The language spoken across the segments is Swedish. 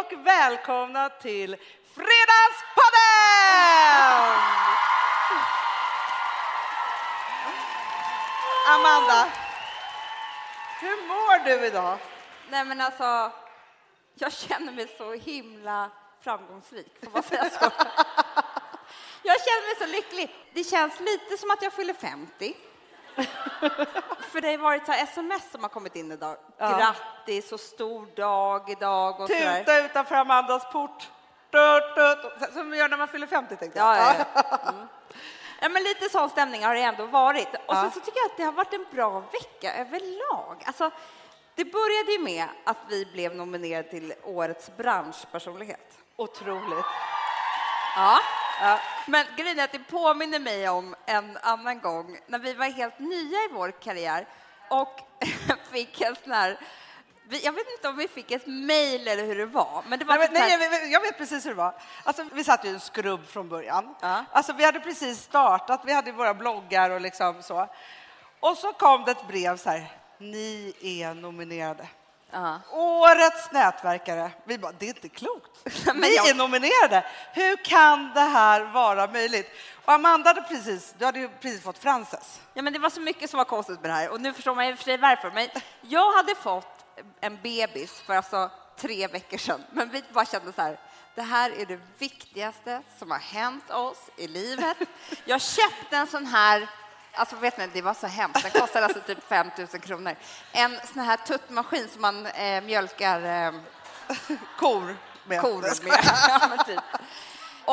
och välkomna till Fredagspodden! Amanda, hur mår du idag? Nej men alltså, jag känner mig så himla framgångsrik, får man säga så? Jag känner mig så lycklig. Det känns lite som att jag fyller 50. För det har varit så sms som har kommit in idag. Ja. Grattis, så stor dag idag och. Tuta utanför Amandas port. Tut, tut. Som vi gör när man fyller 50 tänkte jag. Ja, ja, ja. Mm. ja, men lite sån stämning har det ändå varit. Och sen så tycker jag att det har varit en bra vecka överlag. Alltså, det började ju med att vi blev nominerade till årets branschpersonlighet. Otroligt. Ja. Ja. Men grejen är att det påminner mig om en annan gång när vi var helt nya i vår karriär och fick en sån här jag vet inte om vi fick ett mejl eller hur det var, men det var Nej, typ men, nej, jag, vet, precis hur det var. Alltså, vi satt ju en skrubb från början. Ja. Alltså, vi hade precis startat, vi hade våra bloggar och liksom så. Och så kom det ett brev så här, ni är nominerade. Ja. Årets nätverkare. Vi bara, det är inte klokt. Vi jag- är nominerade. Hur kan det här vara möjligt? Och Amanda hade precis, du hade ju precis fått Frances. Ja, men det var så mycket som var konstigt med det här och nu förstår man i och för sig varför. Men jag hade fått en bebis för alltså tre veckor sedan, men vi bara kände så här. Det här är det viktigaste som har hänt oss i livet. Jag köpte en sån här Alltså vet ni, det var så hemskt. Den kostade alltså typ 5 000 kronor. En sån här tuttmaskin som man eh, mjölkar eh, Kor. Med. kor med. Ja, typ.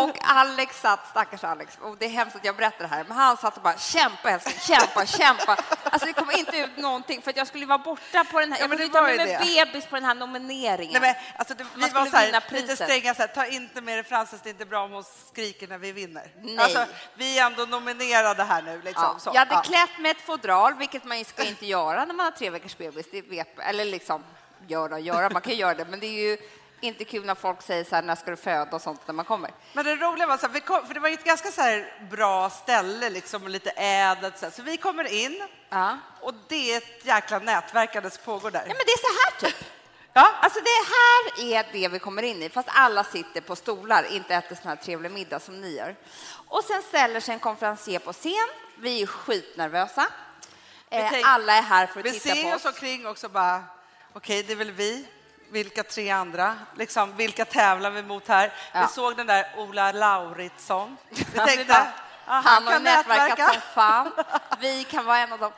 Och Alex satt, stackars Alex, och det är hemskt att jag berättar det här, men han satt och bara kämpa älskling, kämpa, kämpa. Alltså det kommer inte ut någonting för jag skulle vara borta på den här, Ja, jag men var med bebis på den här nomineringen. Nej, men, alltså, det, vi var så här, lite stränga, så här, ta inte med dig Frances, det är inte bra om hon skriker när vi vinner. Nej. Alltså, vi är ändå nominerade här nu. Liksom, Ja, så. jag hade Ja. klätt med ett fodral, vilket man ska inte göra när man har tre veckors bebis. Det vet, eller liksom, göra och göra, man kan göra det, men det är ju inte kul när folk säger så här, när ska du föda och sånt när man kommer. Men det roliga var så här, vi kom, för det var ju ett ganska så här bra ställe, liksom, och lite ädelt. Så, här. så vi kommer in Ja. och det är ett jäkla nätverkande som pågår där. Ja, men det är så här typ. Ja. Alltså det här är det vi kommer in i, fast alla sitter på stolar, inte äter sån här trevlig middag som ni gör. Och sen ställer sig en konferencier på scen. Vi är skitnervösa. Eh, tänk- alla är här för att Vi titta på ser oss oss. omkring också bara, okej, det är väl vi. Vilka tre andra? Liksom, vilka tävlar vi mot här? Ja. Vi såg den där Ola Lauritsson. Vi tänkte, han har nätverkat nätverka. som fan. Vi kan vara en av dem.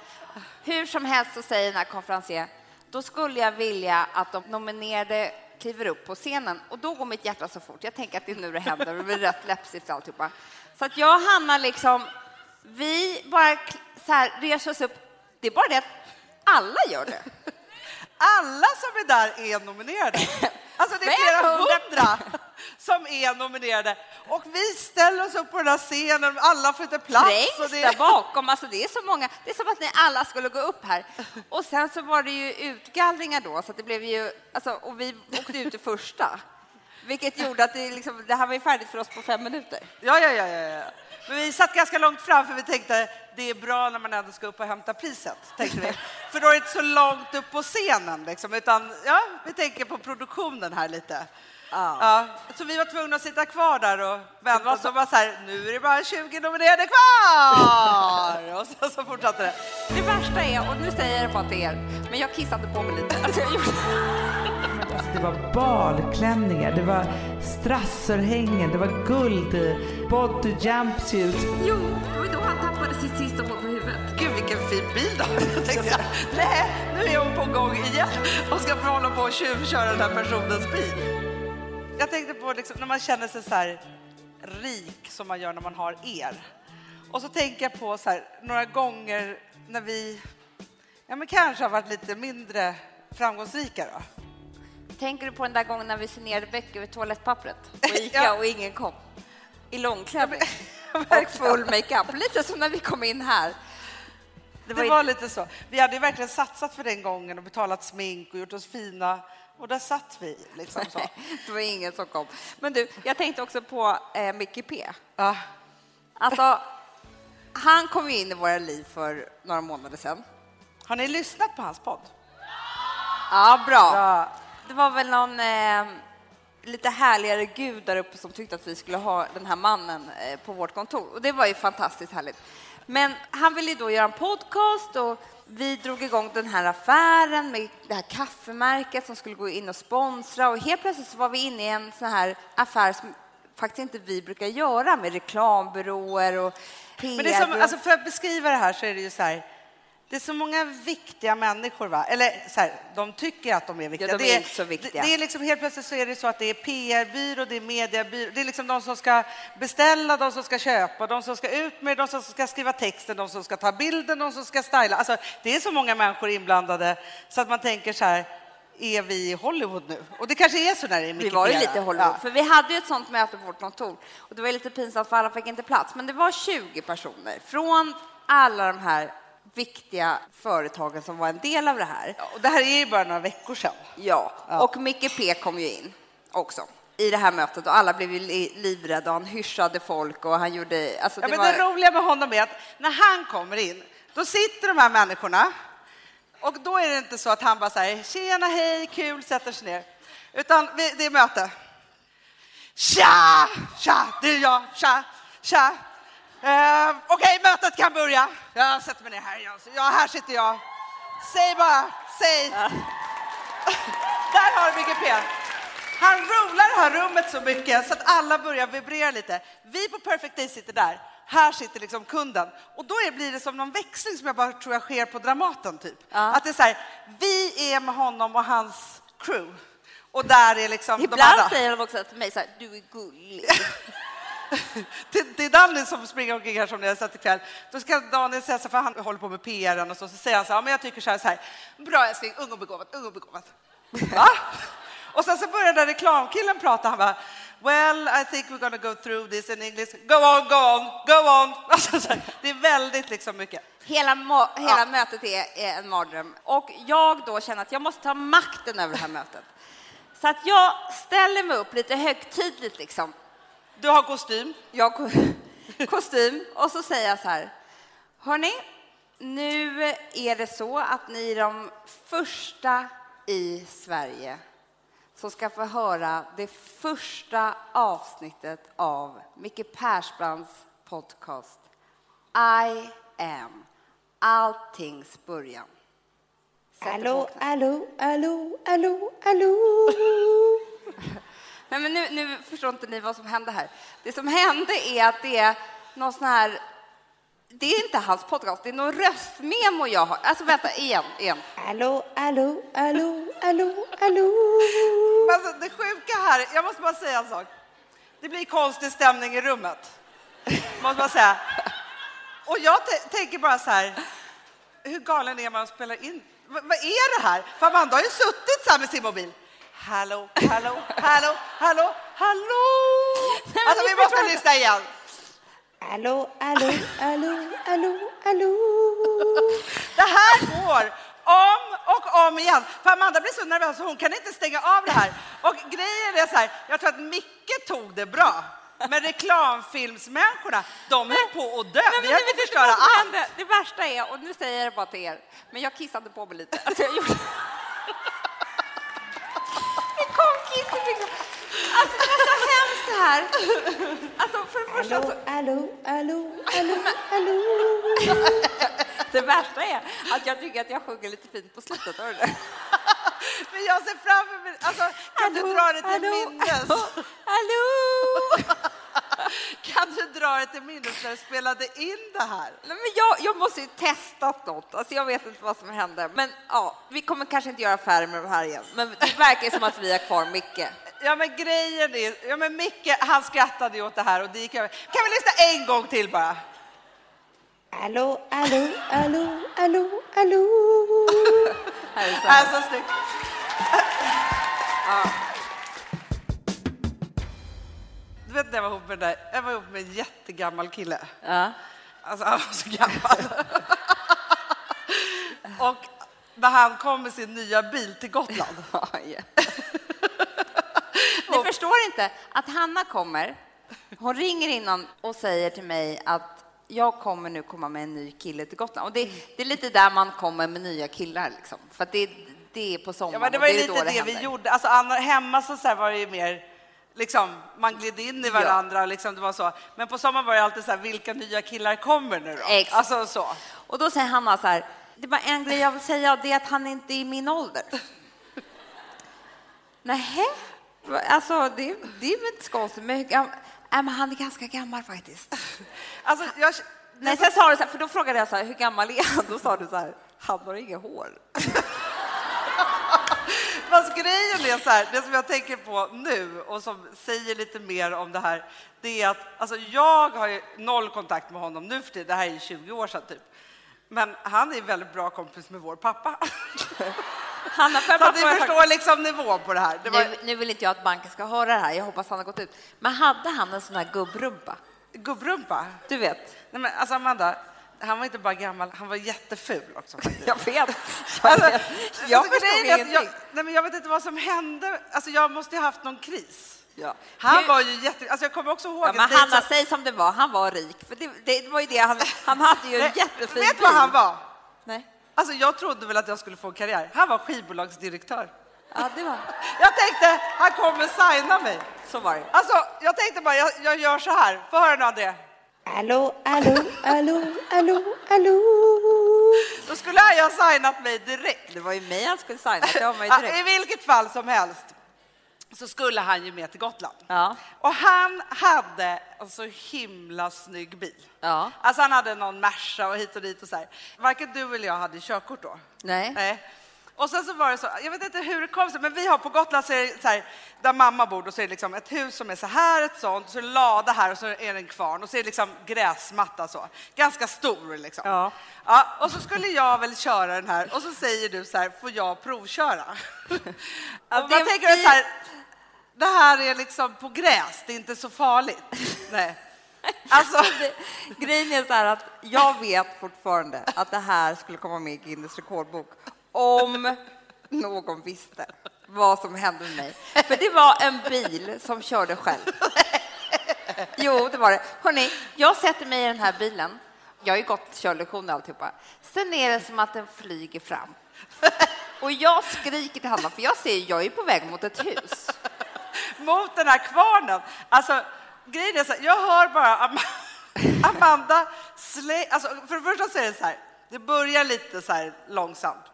Hur som helst så säger den här konferencieren, då skulle jag vilja att de nominerade kliver upp på scenen och då går mitt hjärta så fort. Jag tänker att det är nu det händer, det blir rött läppstift alltihopa. Så att jag och Hanna liksom, vi bara så här reser oss upp. Det är bara det att alla gör det. Alla som är där är nominerade. Alltså det är flera 500. hundra som är nominerade. Och vi ställer oss upp på den här scenen, alla får inte plats. trängs det... där bakom. Alltså det är så många. Det är som att ni alla skulle gå upp här. Och sen så var det ju utgallringar då, så det blev ju... Alltså, och vi åkte ut i första. Vilket gjorde att det, liksom, det här var ju färdigt för oss på fem minuter. Ja, ja, ja, ja. Men vi satt ganska långt fram för vi tänkte det är bra när man ändå ska upp och hämta priset. Tänkte vi. För då är det inte så långt upp på scenen liksom, utan ja, vi tänker på produktionen här lite. Ja. så vi var tvungna att sitta kvar där och vänta. Så var så här, nu är det bara 20 nominerade kvar! Och så, så fortsatte det. Det värsta är, och nu säger jag det bara till er, men jag kissade på mig lite. Alltså, jag gjorde... Det var balklänningar, det var strassörhängen, det var guld i body jumpsuit. Jo, det var då han tappade sitt sista hår på huvudet. Gud vilken fin bil då. Jag tänkte, nej, nu är hon på gång igen och ska få hålla på och tjuvköra den här personens bil. Jag tänkte på liksom, när man känner sig så här rik som man gör när man har er. Och så tänker jag på så här, några gånger när vi ja, men kanske har varit lite mindre framgångsrika. Då. Tänker du på den där gången när vi signerade böcker vid toalettpappret på Ica Ja. och ingen kom? I långklänning och full makeup. Lite som när vi kom in här. Det var var, ju- lite så. Vi hade ju verkligen satsat för den gången och betalat smink och gjort oss fina. Och där satt vi. Liksom så. Det var ingen som kom. Men du, jag tänkte också på eh, Mickey P. Ja. Alltså, han kom ju in i våra liv för några månader sedan. Har ni lyssnat på hans podd? Ja, bra. Ja. Det var väl någon... Eh, lite härligare gud där uppe som tyckte att vi skulle ha den här mannen eh, på vårt kontor. Och det var ju fantastiskt härligt. Men han ville då göra en podcast och vi drog igång den här affären med det här kaffemärket som skulle gå in och sponsra och helt plötsligt så var vi inne i en sån här affär som faktiskt inte vi brukar göra med reklambyråer och PR. Men det är som, alltså för att beskriva det här så är det ju så här, det är så många viktiga människor, va? eller så här, de tycker att de är viktiga. Ja, de är det, inte så viktiga. Det, är liksom, helt plötsligt så är det så att det är PR-byrå, det är mediebyrå, det är liksom de som ska beställa, de som ska köpa, de som ska ut med, de som ska skriva texten, de som ska ta bilden, de som ska styla. Alltså, det är så många människor inblandade så att man tänker så här, är vi i Hollywood nu? Och det kanske är så när det är mycket Vi var ju lite Hollywood, Ja. för vi hade ju ett sånt möte på vårt kontor och det var lite pinsamt för alla fick inte plats. Men det var 20 personer från alla de här viktiga företagen som var en del av det här. Ja, och det här är ju bara några veckor sedan. Ja, och Micke P kom ju in också i det här mötet och alla blev ju li- livrädda och han hyschade folk och han gjorde... Alltså Ja, det men var, det roliga med honom är att när han kommer in, då sitter de här människorna och då är det inte så att han bara säger tjena, hej, kul, sätter sig ner. Utan det är möte. Tja, tja, det är jag, tja, tja. Eh, Okej, mötet kan börja. Jag sätter mig ner här. Ja, här sitter jag. Säg bara, säg. Där har du Micke P. Han rolar det här rummet så mycket så att alla börjar vibrera lite. Vi på Perfect Day sitter där. Här sitter liksom kunden. Och då blir det som någon växling som jag bara tror jag sker på Dramaten. Typ. Ja. Att det är så här, vi är med honom och hans crew. Och där är liksom de Ibland andra. säger de också till mig så här, du är gullig. till, till Danny som springer omkring här som ni har sett ikväll. Då ska Daniel säga så för han håller på med PR och så, så säger han så här, ja, men jag tycker så här, så här bra älskling, ung och begåvad, ung och begåvad. Va? Och sen så börjar den reklamkillen prata, han bara, well, I think we're gonna go through this in English. Go on, go on, go on. Alltså, så det är väldigt liksom mycket. Hela, hela Ja. mötet är, är en mardröm. Och jag då känner att jag måste ta makten över det här mötet. Så att jag ställer mig upp lite högtidligt liksom. Du har kostym. Jag har ko- kostym och så säger jag så här. Hörni, nu är det så att ni är de första i Sverige som ska få höra det första avsnittet av Micke Persbrandts podcast I am alltings början. Sätt Hallå, hallå, hallå, hallå, hallå. Nej, men nu, nu förstår inte ni vad som hände här. Det som hände är att det är någon sån här... Det är inte hans podcast, det är någon röstmemo jag har. Alltså vänta, igen, igen. Hallå, hallå, hallå, hallå, hallå. Men Alltså, det sjuka här, jag måste bara säga en sak. Det blir konstig stämning i rummet. Måste bara säga. Och jag tänker bara så här, hur galen är man att spela in? V- vad är det här? För Amanda har ju suttit så här med sin mobil. Hallå, hallå, hallå, hallå, hallå! Alltså vi måste lyssna igen. Hallå, hallå, hallå, hallå, hallå. Det här går om och om igen. För Amanda blir så nervös så hon kan inte stänga av det här. Och grejen är så här, jag tror att Micke tog det bra. Men reklamfilmsmänniskorna, de höll på att dö. Nej, Vi inte förstöra allt. Det värsta är, och nu säger jag det bara till er, men jag kissade på mig lite. Alltså, jag gjorde... Kiss i byxorna. Alltså det var så hemskt det här. Alltså för det första så, Hallå, hallå, hallå, hallå, hallå. det värsta är att jag tycker att jag sjunger lite fint på slutet. Hör du? Men jag ser framför mig, alltså kan du dra det till minnes? Hallå! Kan du dra det till minnes när du spelade in det här? Nej, men jag, jag måste ju testat något. Alltså jag vet inte vad som hände. Men ja, vi kommer kanske inte göra affärer med det här igen. Men det verkar som att vi har kvar Micke. Ja men grejen är, ja men Micke han skrattade ju åt det här och det gick över. Kan vi lyssna en gång till bara? Hallå, hallå, hallå, hallå, hallå. Här är så här. Alltså snyggt. Du vet när jag var ihop med där, jag var ihop med en jättegammal kille. Ja. Alltså han var så gammal. och när han kom med sin nya bil till Gotland. Ja, ja. Ni förstår inte att Hanna kommer. Hon ringer innan och säger till mig att jag kommer nu komma med en ny kille till Gotland. Och det, det är lite där man kommer med nya killar, liksom. för det, det är på sommaren. Ja, men det var ju lite då det, vi gjorde. Alltså, Anna, hemma så, så här var det ju mer Liksom, man gled in i varandra, liksom, det var så. Men på sommaren var det alltid så här, vilka nya killar kommer nu då? Exakt. Alltså så. Och då säger Hanna så här, det bara en grej jag vill säga, det är att han inte är i min ålder. Nej, alltså det, det är väl inte så konstigt, men, men han är ganska gammal faktiskt. Alltså, jag, Nej, sen sa du så här, för då frågade jag så här, hur gammal är han? Då sa du så här, han har inget hår. Fast grejen är så här, det som jag tänker på nu och som säger lite mer om det här, det är att alltså, jag har noll kontakt med honom nu för tiden, det här är ju 20 år sedan typ. Men han är väldigt bra kompis med vår pappa. Hanna, bara att ni förstår liksom nivån på det här. Det var Nu, nu vill inte jag att banken ska höra det här, jag hoppas han har gått ut. Men hade han en sån här gubbrumpa? gubbrumpa. Du vet? Nej, men alltså Amanda, han var inte bara gammal, han var jätteful också. Jag vet. Jag, Alltså, vet. jag alltså, förstod ingenting. jag, nej, men jag vet inte vad som hände. Alltså, jag måste ha haft någon kris. Ja. Han var ju jätte... Alltså, jag kommer också ihåg Ja, men Hanna, som- säg som det var, han var rik. För det, det var ju det, han, han hade ju en Nej, jättefin Vet du vad han var? Nej. Alltså, jag trodde väl att jag skulle få en karriär. Han var skivbolagsdirektör. Ja, det var Jag tänkte, han kommer signa mig. Så var det. Alltså, jag tänkte bara, jag, jag gör så här. Få höra nu, André. Allô, allô, allô, allô, allô. Då skulle han ju ha signat mig direkt. Det var ju mig han skulle signa, det direkt. I vilket fall som helst så skulle han ju med till Gotland. Ja. Och han hade en så himla snygg bil. Ja. Alltså han hade någon Merca och hit och dit och så här. Varken du eller jag hade körkort då. Nej. Nej. Och sen så var det så, jag vet inte hur det kom sig, men vi har på Gotland så är det så här, där mamma bor, då så är det liksom ett hus som är så här, ett sånt, och så är det lada här och så är det en kvarn och så är det liksom gräsmatta så. Ganska stor liksom. Ja. ja. Och så skulle jag väl köra den här och så säger du så här, får jag provköra? Ja, och man tänker så fint. här, det här är liksom på gräs, det är inte så farligt. Nej. Alltså, Grejen är så här att jag vet fortfarande att det här skulle komma med i Guinness rekordbok om någon visste vad som hände med mig. För det var en bil som körde själv. Jo, det var det. Hörrni, jag sätter mig i den här bilen. Jag har ju gått körlektioner och alltihopa. Sen är det som att den flyger fram. Och jag skriker till Hanna, för jag ser jag är på väg mot ett hus. mot den här kvarnen. Alltså, grejen är så här, jag hör bara Am Amanda slä... Alltså, för det första så är det så här, det börjar lite så här långsamt.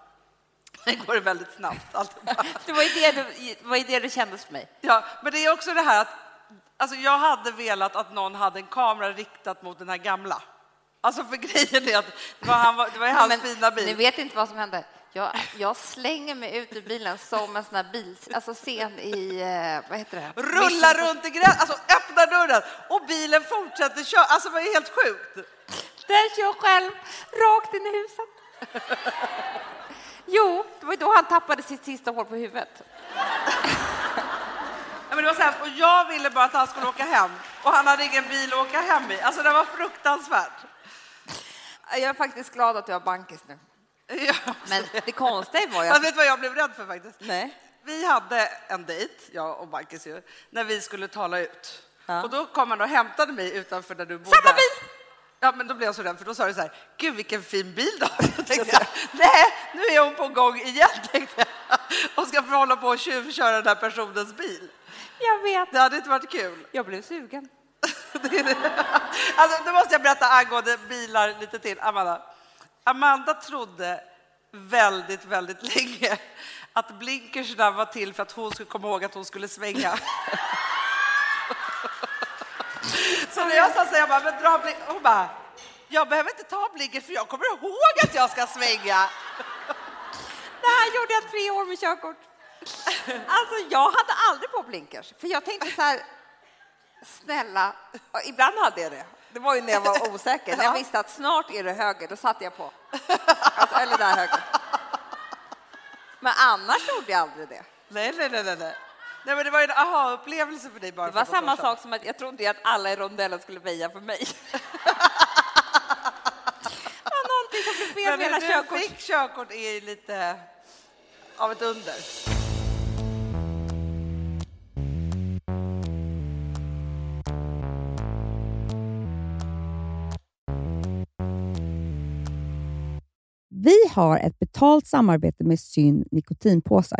Det går väldigt snabbt. Allt. Det var det, du, det, var ju det det kändes för mig. Ja, men det är också det här att alltså, jag hade velat att någon hade en kamera riktat mot den här gamla. Alltså för grejen är att det var, han, det var hans Men fina bil. Ni vet inte vad som hände. Jag, jag slänger mig ut ur bilen som en sån här bil, alltså scen i, eh, vad heter det? Rullar runt i gräs, alltså öppnar dörren och bilen fortsätter köra. Alltså det var ju helt sjukt. Den kör själv rakt in i huset. Jo, det var då han tappade sitt sista hår på huvudet. Ja, men det var så här, och jag ville bara att han skulle åka hem och han hade ingen bil att åka hem i. Alltså det var fruktansvärt. Jag är faktiskt glad att du har bankis nu. Ja. Men det konstiga var ju att... vet du vad jag blev rädd för faktiskt? Nej. Vi hade en dejt, jag och Marcus ju, när vi skulle tala ut. Ja. Och då kom han och hämtade mig utanför där du bodde. Samma bil! Ja, men då blev jag så rädd, för då sa du så här, gud vilken fin bil du har. Då tänkte jag, nej, nu är hon på gång igen, tänkte jag. Och ska få hålla på och tjuvköra den här personens bil. Jag vet. Det hade inte varit kul. Jag blev sugen. Det är det. Alltså, nu måste jag berätta angående bilar lite till. Amanda. Amanda trodde väldigt, väldigt länge att blinkersna var till för att hon skulle komma ihåg att hon skulle svänga. Så när jag sa så, jag bara, men dra blink... Hon bara, jag behöver inte ta blinkers för jag kommer ihåg att jag ska svänga. Det här gjorde jag tre år med körkort. Alltså, jag hade aldrig på blinkers, för jag tänkte så här, snälla, och ibland hade jag det. Det var ju när jag var osäker. När jag visste att snart är det höger, då satte jag på. Alltså, eller där höger. Men annars gjorde jag aldrig det. Nej, nej, nej, nej. Nej. Men det var en aha-upplevelse för dig bara Det var samma sak som att jag trodde att alla i rondellen skulle väja för mig. Det var någonting som blev fel Men med hela körkort. fick körkort är ju lite av ett under. Vi har ett betalt samarbete med Syn nikotinpåsar.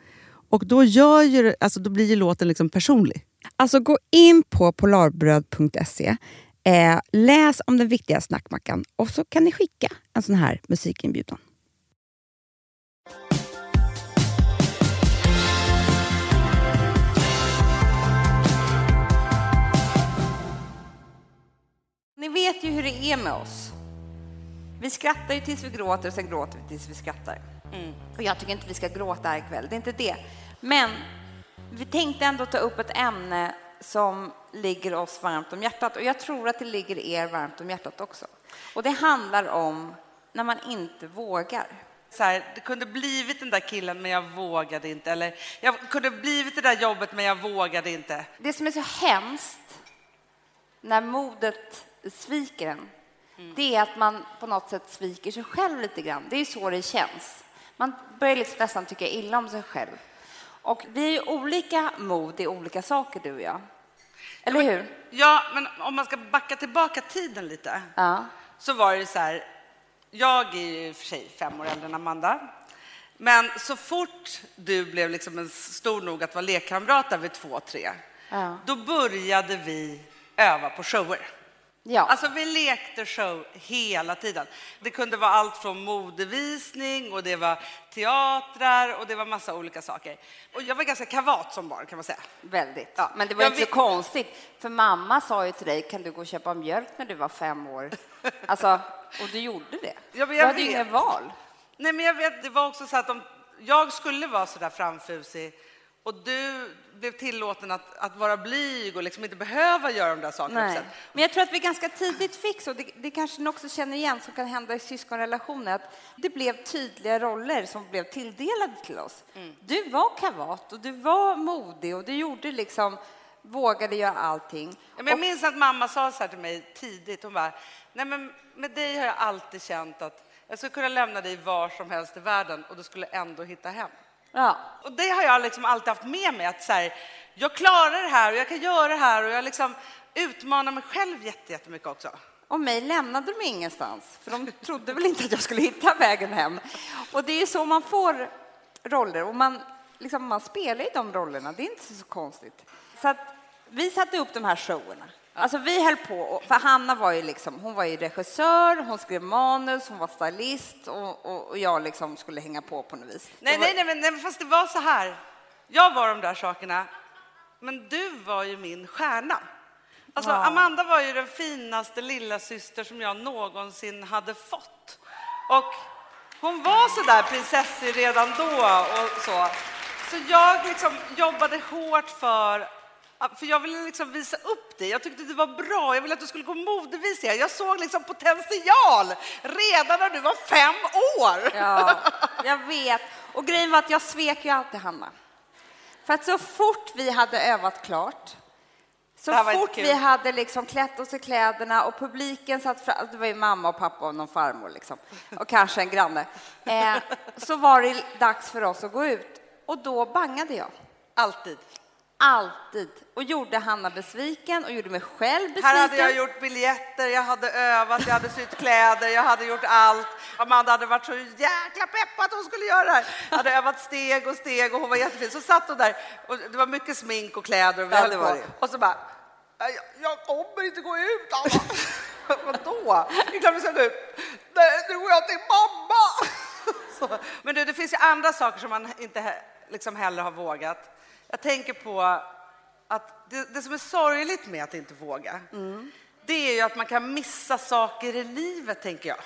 Och då, gör ju, det- alltså, då blir ju låten liksom personlig. Alltså gå in på polarbröd.se, eh, läs om den viktiga snackmackan och så kan ni skicka en sån här musikinbjudan. Ni vet ju hur det är med oss. Vi skrattar ju tills vi gråter och sen gråter vi tills vi skrattar. Mm. Och jag tycker inte vi ska gråta här ikväll, det är inte det. Men vi tänkte ändå ta upp ett ämne som ligger oss varmt om hjärtat och jag tror att det ligger er varmt om hjärtat också. Och det handlar om när man inte vågar. Så här, det kunde blivit den där killen men jag vågade inte. Eller jag kunde blivit det där jobbet men jag vågade inte. Det som är så hemskt när modet sviker en, det är att man på något sätt sviker sig själv lite grann. Det är så det känns. Man börjar liksom nästan tycka illa om sig själv. Och vi är ju olika mod i olika saker, du och jag. Eller hur? Ja, men om man ska backa tillbaka tiden lite Ja. så var det så här. Jag är ju för sig fem år äldre än Amanda. Men så fort du blev liksom en stor nog att vara lekkamrat där vid två, tre, Ja. då började vi öva på shower. Ja. Alltså vi lekte show hela tiden. Det kunde vara allt från modevisning och det var teatrar och det var massa olika saker. Och jag var ganska kavat som barn kan man säga. Väldigt. Ja. Men det var Jag inte så vet- konstigt, för mamma sa ju till dig, kan du gå och köpa mjölk när du var fem år? Alltså, och du gjorde det. Ja, du hade ju vet. inget val. Nej, men jag vet, det var också så att om jag skulle vara så där framfusig och du blev tillåten att, att vara blyg och liksom inte behöva göra de där sakerna. Nej. Men jag tror att vi ganska tidigt fick så, det, det kanske ni också känner igen som kan hända i syskonrelationer, att det blev tydliga roller som blev tilldelade till oss. Mm. Du var kavat och du var modig och du gjorde liksom, vågade göra allting. Ja, men jag minns att mamma sa så här till mig tidigt. Hon bara, nej men med dig har jag alltid känt att jag skulle kunna lämna dig var som helst i världen och du skulle ändå hitta hem. Ja. Och det har jag liksom alltid haft med mig att så här, jag klarar det här och jag kan göra det här och jag liksom utmanar mig själv jätte- jättemycket också. Och mig lämnade de ingenstans, för de trodde väl inte att jag skulle hitta vägen hem. Och det är så man får roller, och man, liksom, man spelar ju de rollerna, det är inte så konstigt. Så att vi satte upp de här showerna. Alltså vi höll på, för Hanna var ju liksom, hon var ju regissör, hon skrev manus, hon var stylist och, och, och jag liksom skulle hänga på på något vis. Nej, var- nej, nej, men, nej, men fast det var så här. Jag var de där sakerna, men du var ju min stjärna. Alltså, Ja. Amanda var ju den finaste lilla syster som jag någonsin hade fått. Och hon var så där prinsessig redan då och så. Så jag liksom jobbade hårt för för jag ville liksom visa upp dig. Jag tyckte det var bra. Jag ville att du skulle gå modevisningar. Jag såg liksom potential redan när du var fem år. Ja, jag vet. Och grejen var att jag svek ju alltid Hanna. För att så fort vi hade övat klart, så här fort vi hade liksom klätt oss i kläderna och publiken satt fram, det var ju mamma och pappa och någon farmor liksom, och kanske en granne, eh, så var det dags för oss att gå ut. Och då bangade jag. Alltid. Alltid. Och gjorde Hanna besviken och gjorde mig själv besviken. Här hade jag gjort biljetter, jag hade övat, jag hade sytt kläder, jag hade gjort allt. Amanda hade varit så jäkla pepp på att hon skulle göra det här. Jag hade övat steg och steg och hon var jättefin. Så satt hon där och det var mycket smink och kläder och vi Ja, höll på. Och så bara, "Nej, jag, jag kommer inte gå ut Anna. Vadå? Det är klart vi ska gå ut. Nu går jag till mamma. Så. Men du, det finns ju andra saker som man inte liksom heller har vågat. Jag tänker på att det, det som är sorgligt med att inte våga, det är ju att man kan missa saker i livet, tänker jag.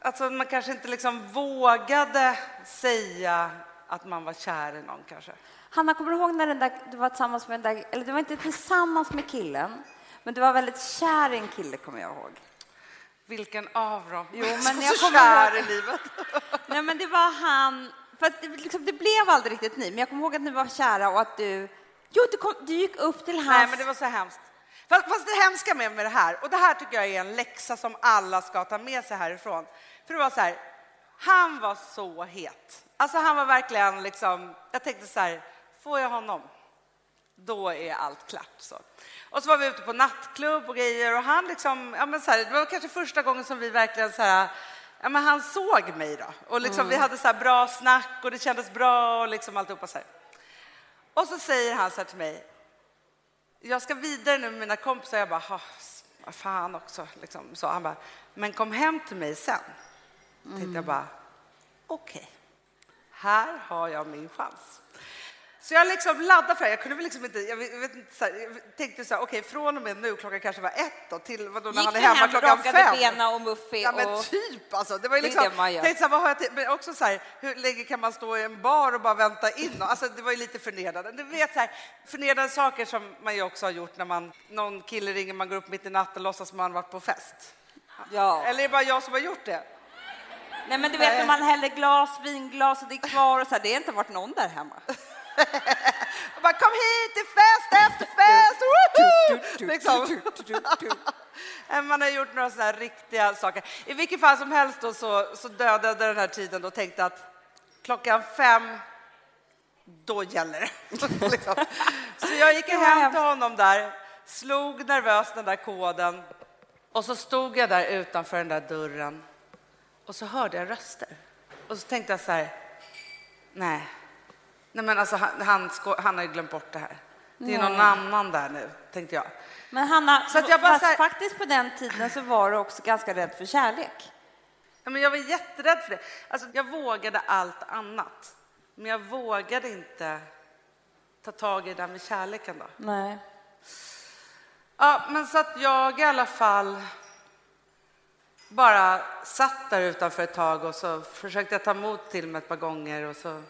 Alltså man kanske inte liksom vågade säga att man var kär i någon kanske. Hanna, kommer du ihåg när den där, du var tillsammans med den där, eller du var inte tillsammans med killen, men du var väldigt kär i en kille, kommer jag ihåg. Vilken av dem? Jo, men jag så kommer kär ihåg- i livet. Nej, men det var han, för att det, liksom, det blev aldrig riktigt ni, men jag kommer ihåg att ni var kära och att du, jo, du, kom, du gick upp till hans... Nej, men det var så hemskt. Fast, fast det hemska med, med det här, och det här tycker jag är en läxa som alla ska ta med sig härifrån. För det var så här, han var så het. Alltså han var verkligen liksom, jag tänkte så här, får jag honom, då är allt klart. Så. Och så var vi ute på nattklubb och grejer och han liksom, ja men så här, det var kanske första gången som vi verkligen så här, ja men han såg mig då. Och liksom vi hade så här bra snack och det kändes bra och liksom alltihopa så här. Och så säger han så här till mig, jag ska vidare nu med mina kompisar. Jag bara, "Ha, vad fan också. Liksom. Så han bara, men kom hem till mig sen. Tänkte jag bara, okej, här har jag min chans. Så jag liksom laddade för det. Jag kunde väl liksom inte, jag vet, så här, jag tänkte så här, okej, från och med nu, klockan kanske var ett då, till vadå, när Gick han är du hemma hem, klockan fem. benen och muffig Ja men och... typ alltså. Det var ju liksom, det tänkte så här, vad har jag till, men också så här, hur länge kan man stå i en bar och bara vänta in? Alltså det var ju lite förnedrande. Du vet så här, förnedrande saker som man ju också har gjort när man, någon kille ringer, man går upp mitt i natten och låtsas man varit på fest. Ja. Eller är det bara jag som har gjort det? Nej, men du vet när man häller glas, vinglas och det är kvar och så här, det har inte varit någon där hemma. Och bara, kom hit till fest efter fest! Woho! liksom. Man har gjort några sådana här riktiga saker. I vilket fall som helst då så, så dödade den här tiden och tänkte att klockan fem, då gäller det. liksom. Så jag gick hem till honom där, slog nervöst den där koden och så stod jag där utanför den där dörren och så hörde jag röster. Och så tänkte jag så här, nej, nej men alltså han, han, har ju glömt bort det här. Det är någon annan där nu, tänkte jag. Men Hanna, Så att jag bara så här- faktiskt på den tiden så var du också ganska rädd för kärlek. Ja, men jag var jätterädd för det. Alltså, jag vågade allt annat, men jag vågade inte ta tag i det där med kärleken. Då. Nej. Ja, men så att jag i alla fall bara satt där utanför ett tag och så försökte jag ta emot till mig ett par gånger och så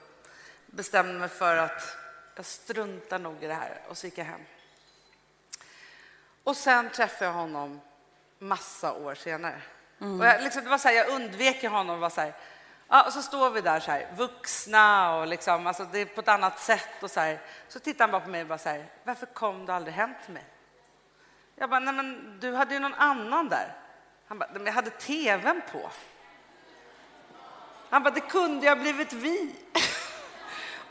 bestämde mig för att jag struntar nog i det här och så gick jag hem. Och sen träffade jag honom massa år senare. Och jag, liksom, det var så här, jag undvek honom. och Var så, här, ja, och så står vi där så här, vuxna och liksom, alltså, det är på ett annat sätt. Och så, här. så tittar han bara på mig och bara så här, varför kom du aldrig hem till mig? Jag bara, nej men du hade ju någon annan där. Han bara, men jag hade tvn på. Han bara, det kunde ju ha blivit vi.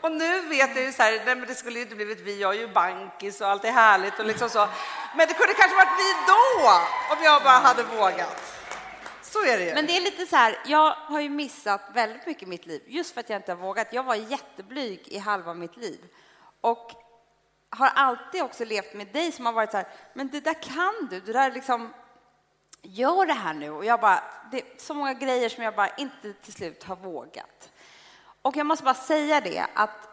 Och nu vet jag ju så här, nej men det skulle ju inte blivit vi, jag är ju bankis och allt är härligt och liksom så. Men det kunde kanske varit vi då, om jag bara hade vågat. Så är det ju. Men det är lite så här, jag har ju missat väldigt mycket i mitt liv just för att jag inte har vågat. Jag var jätteblyg i halva mitt liv och har alltid också levt med dig som har varit så här, men det där kan du, det där liksom, gör det här nu. Och jag bara, det är så många grejer som jag bara inte till slut har vågat. Och jag måste bara säga det att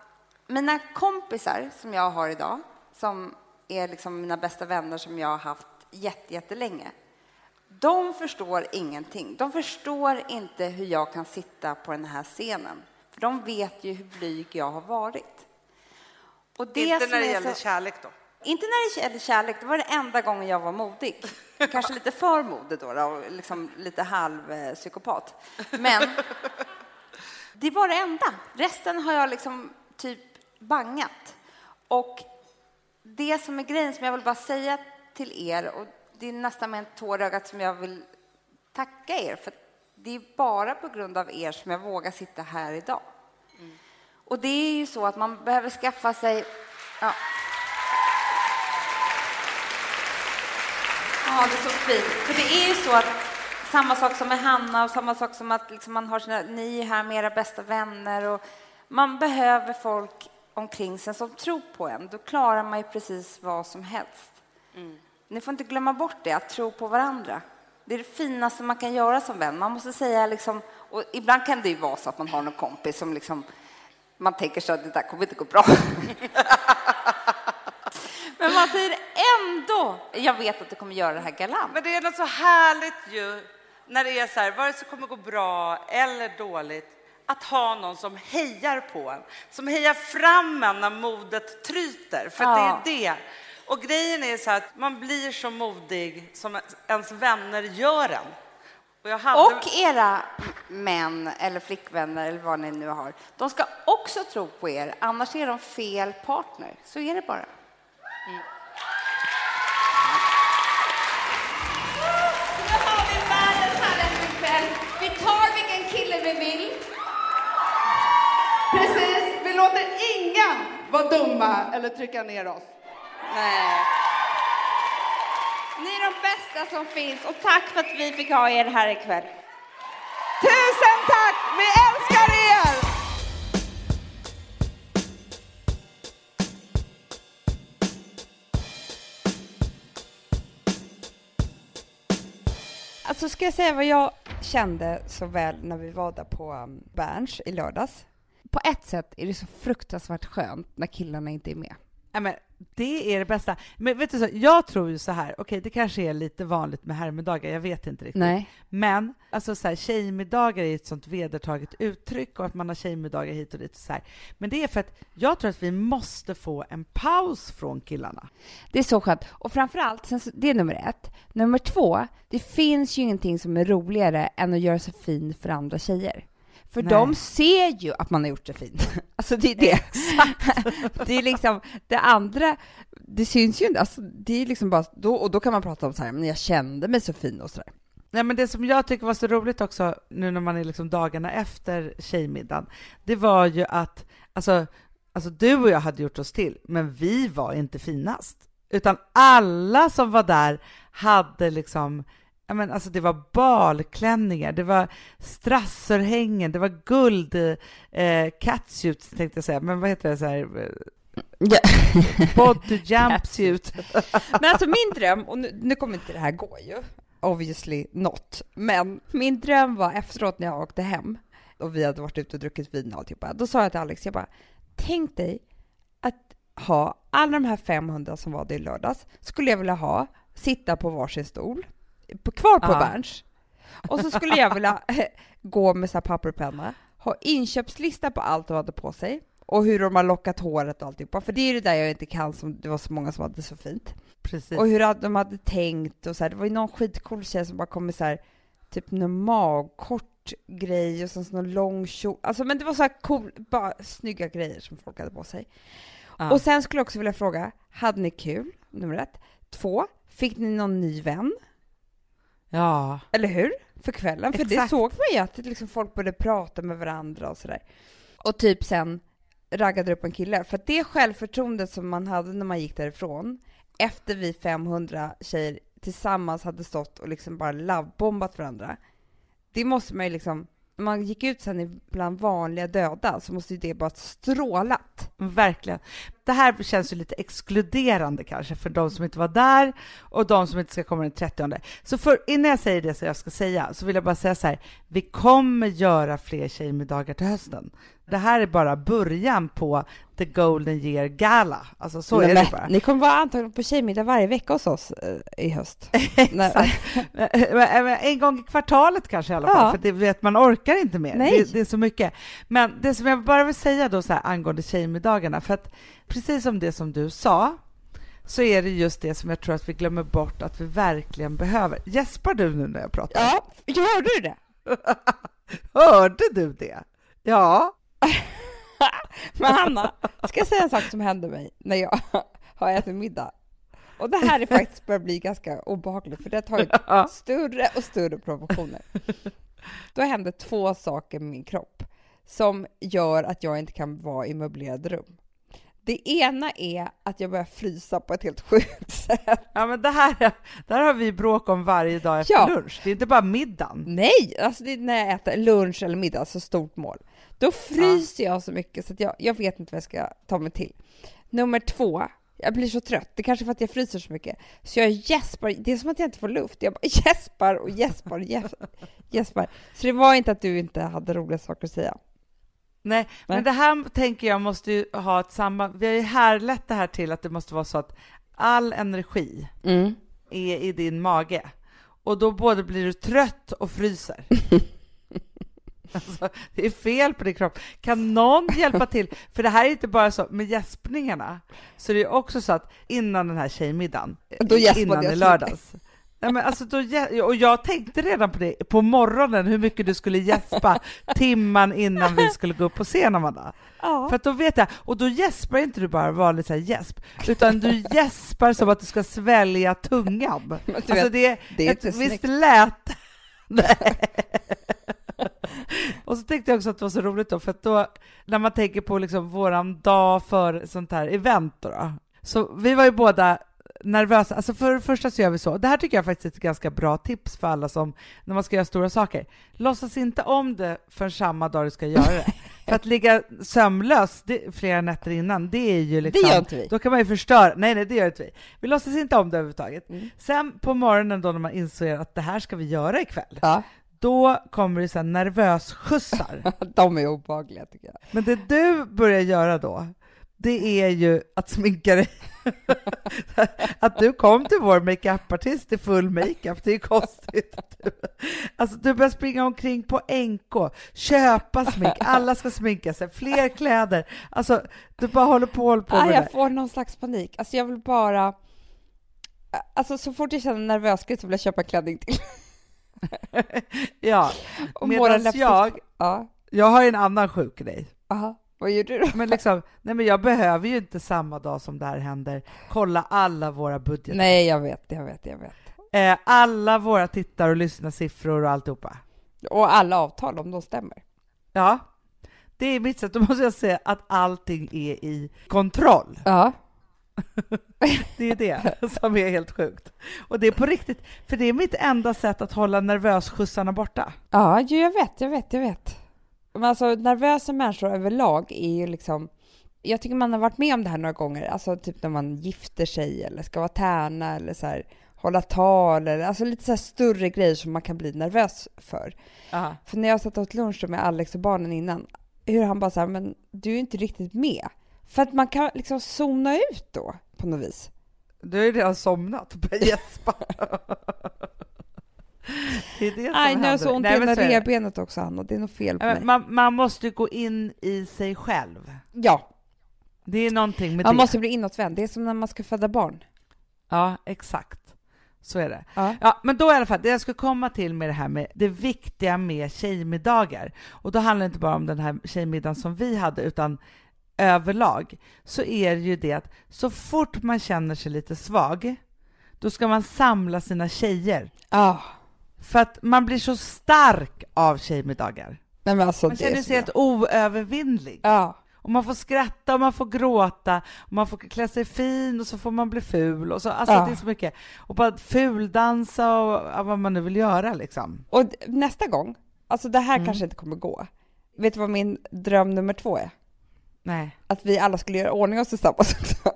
mina kompisar som jag har idag, som är liksom mina bästa vänner som jag har haft jätte, jättelänge, de förstår ingenting. De förstår inte hur jag kan sitta på den här scenen. För de vet ju hur blyg jag har varit. Och det inte när det gäller så- kärlek då. inte när det gäller kärlek, det var den enda gången jag var modig. Kanske lite för modig då, då och liksom lite halv eh. Men det var det enda. Resten har jag liksom typ bangat. Och det som är grejen som jag vill bara säga till er, och det är nästan med en tår i ögat som jag vill tacka er, för det är bara på grund av er som jag vågar sitta här idag. Och det är ju så att man behöver skaffa sig... Ja. Ja, det är så fint. För det är ju så att samma sak som med Hanna och samma sak som att liksom man har sina, ni är här med era bästa vänner och man behöver folk omkring sig som tror på en. Då klarar man ju precis vad som helst. Ni får inte glömma bort det, att tro på varandra. Det är det finaste man kan göra som vän. Man måste säga liksom, och ibland kan det ju vara så att man har någon kompis som liksom, man tänker så att det där kommer inte gå bra. Men man säger ändå, jag vet att du kommer göra det här galant. Men det är något så härligt ju när det är så här, vare sig det kommer gå bra eller dåligt, att ha någon som hejar på en, som hejar fram en när modet tryter. För Ja. det är det. Och grejen är så här att man blir så modig som ens vänner gör en. Och, hade... Och era män eller flickvänner eller vad ni nu har, de ska också tro på er, annars är de fel partner. Så är det bara. Nu vara dumma eller trycka ner oss. Nej. Ni är de bästa som finns och tack för att vi fick ha er här ikväll. Tusen tack! Vi älskar er! Alltså ska jag säga vad jag kände så väl när vi var där på um, Berns i lördags? På ett sätt är det så fruktansvärt skönt när killarna inte är med. Ja, men det är det bästa. Men vet du så, jag tror ju så här, okej det kanske är lite vanligt med herrmiddagar, jag vet inte riktigt. Nej. Men alltså så här, tjejmiddagar är ett sånt vedertaget uttryck och att man har tjejmiddagar hit och dit. Och så här. Men det är för att jag tror att vi måste få en paus från killarna. Det är så skönt. Och framförallt, det är nummer ett. Nummer två, det finns ju ingenting som är roligare än att göra sig fin för andra tjejer. För Nej. de ser ju att man har gjort sig fin. Alltså det är det. det är liksom, det andra, det syns ju inte. Alltså det är liksom bara, då, och då kan man prata om så här, men jag kände mig så fin och sådär. Nej, men det som jag tycker var så roligt också nu när man är liksom dagarna efter tjejmiddagen, det var ju att alltså, alltså du och jag hade gjort oss till, men vi var inte finast. Utan alla som var där hade liksom Ja, men alltså det var balklänningar, det var strassörhängen, det var guld, eh, catsuits tänkte jag säga, men vad heter det så här? Ja. Body jumpsuit. Men alltså min dröm, och nu, nu kommer inte det här gå ju, obviously not, men min dröm var efteråt när jag åkte hem och vi hade varit ute och druckit vin och alltihopa, då sa jag till Alex, jag bara, tänk dig att ha alla de här 500 som var det i lördags, skulle jag vilja ha, sitta på varsin stol, kvar på Ja. Berns, och så skulle jag vilja gå med så här papper och penna, ha inköpslista på allt de hade på sig, och hur de har lockat håret och alltihopa, för det är det där jag inte kan, som det var så många som hade så fint. Precis. Och hur de hade tänkt och så här. Det var ju någon skitcool tjej som bara kom med så här, typ någon magkort grej och sen så någon lång kjol. Alltså men det var så här cool, bara snygga grejer som folk hade på sig. Ja. Och sen skulle jag också vilja fråga, hade ni kul? Nummer ett. Två, fick ni någon ny vän? Ja. Eller hur? För kvällen. För det Exakt. såg man ju att liksom folk började prata med varandra och sådär. Och typ sen raggade upp en kille. För att det självförtroendet som man hade när man gick därifrån, efter vi 500 tjejer tillsammans hade stått och liksom bara lovebombat varandra, det måste man ju liksom, när man gick ut sen bland vanliga döda så måste ju det bara strålat. Verkligen. Det här känns ju lite exkluderande kanske för de som inte var där och de som inte ska komma den 30. Så för, innan jag säger det som jag ska säga så vill jag bara säga så här. Vi kommer göra fler tjejmiddagar till hösten. Det här är bara början på The Golden Year Gala. Alltså så är det bara. Ni kommer vara antagligen på tjejmiddag varje vecka hos oss eh, i höst. Exakt. en gång i kvartalet kanske i alla fall, Ja. för det vet man orkar inte mer. Nej. Det, det är så mycket. Men det som jag bara vill säga då så här angående tjejmiddagarna, för att precis som det som du sa, så är det just det som jag tror att vi glömmer bort att vi verkligen behöver. Gäspar du nu när jag pratar? Ja, hörde du det? Hörde du det? Ja. Men Hanna, ska jag säga en sak som hände mig när jag har ätit middag? Och det här är faktiskt börjar bli ganska obehagligt, för det har tagit större och större proportioner. Då hände två saker med min kropp som gör att jag inte kan vara i möblerade rum. Det ena är att jag börjar frysa på ett helt sjukt sätt. ja, men det här, det här har vi bråk om varje dag efter Ja. lunch. Det är inte bara middagen. Nej, alltså det är när jag äter lunch eller middag, så stort mål. Då fryser jag så mycket så att jag, jag vet inte vad jag ska ta mig till. Nummer två, jag blir så trött. Det är kanske för att jag fryser så mycket. Så jag gäspar, det är som att jag inte får luft. Jag bara gäspar och gäspar och gäspar. Så det var inte att du inte hade roliga saker att säga. Nej, men det här tänker jag måste ju ha ett samband. Vi har ju härlett det här till att det måste vara så att all energi är i din mage och då både blir du trött och fryser. Alltså, det är fel på din kropp. Kan någon hjälpa till? För det här är inte bara så med gäspningarna, så det är också så att innan den här tjejmiddagen, Då innan i lördags, Nej, men alltså då, och jag tänkte redan på det på morgonen hur mycket du skulle gäspa timman innan vi skulle gå upp på scen Amanda. Ja. För då vet jag, och då gäspar inte du bara vanlig så här gäsp, utan du gäspar som att du ska svälja tungan. Alltså vet, det är, det är ett visst. Nej. Och så tänkte jag också att det var så roligt då, för att då, när man tänker på liksom våran dag för sånt här event då, då, så vi var ju båda nervösa. Alltså för det första så gör vi så. Det här tycker jag faktiskt är ett ganska bra tips för alla som, när man ska göra stora saker. Låtsas inte om det för samma dag du ska göra det. för att ligga sömnlös det, flera nätter innan, det är ju liksom... Det gör inte vi. Då kan man ju förstöra. Nej, nej, det gör inte vi. Vi låtsas inte om det överhuvudtaget. Mm. Sen på morgonen då när man inser att det här ska vi göra ikväll, Ja, då kommer det så nervös skjutsar. de är obehagliga tycker jag. Men det du börjar göra då, det är ju att sminka dig. att du kom till vår makeupartist i full makeup, det är konstigt. Alltså, du börjar springa omkring på NK, köpa smink, alla ska sminka sig, fler kläder. Alltså, du bara håller på, håller på Ah, med det jag får någon slags panik. Alltså jag vill bara... Alltså så fort jag känner nervöshet så vill jag köpa en klänning till. Ja, medan jag, Ja. jag har en annan sjuk grej. Aha. Vad gör du då? Men liksom, nej men jag behöver ju inte samma dag som det här händer kolla alla våra budgetar. Nej, jag vet, jag vet, jag vet. Eh, alla våra tittar och lyssnarsiffror och alltihopa. Och alla avtal, om de stämmer. Ja, det är mitt sätt. Då måste jag säga att allting är i kontroll. Ja. Det är det som är helt sjukt. Och det är på riktigt, för det är mitt enda sätt att hålla nervösskjutsarna borta. Ja, jag vet, jag vet, jag vet. Alltså nervösa människor överlag är ju liksom... Jag tycker man har varit med om det här några gånger, alltså typ när man gifter sig eller ska vara tärna eller så här, hålla tal eller alltså lite så här större grejer som man kan bli nervös för. För när jag satt åt lunch med Alex och barnen innan, hur han bara så här, men du är inte riktigt med. För att man kan liksom zona ut då på något vis. Du ju redan somnat och börjat gäspa. det är det som jag händer. så ont i Nej, men ena så är det. revbenet också, Hanna. Det är något fel på Ja, mig. Man, man måste gå in i sig själv. Ja, Det är någonting med man det. måste bli inåtvänd. Det är som när man ska föda barn. Ja, exakt. Så är det. Ja. Ja, men då i alla fall, det jag skulle komma till med det här med det viktiga med tjejmiddagar, och då handlar det inte bara om den här tjejmiddagen som vi hade, utan överlag, så är det ju det att så fort man känner sig lite svag, då ska man samla sina tjejer. Ja. För att man blir så stark av tjejmiddagar. Nej, men alltså, Man det känner sig helt oövervinnlig. Ja. Och man får skratta och man får gråta och man får klä sig fin och så får man bli ful och så, alltså Ja. det är så mycket. Och bara fuldansa och vad man nu vill göra liksom. Och nästa gång, alltså det här Mm. kanske inte kommer gå. Vet du vad min dröm nummer två är? Nej. Att vi alla skulle göra ordning oss tillsammans också.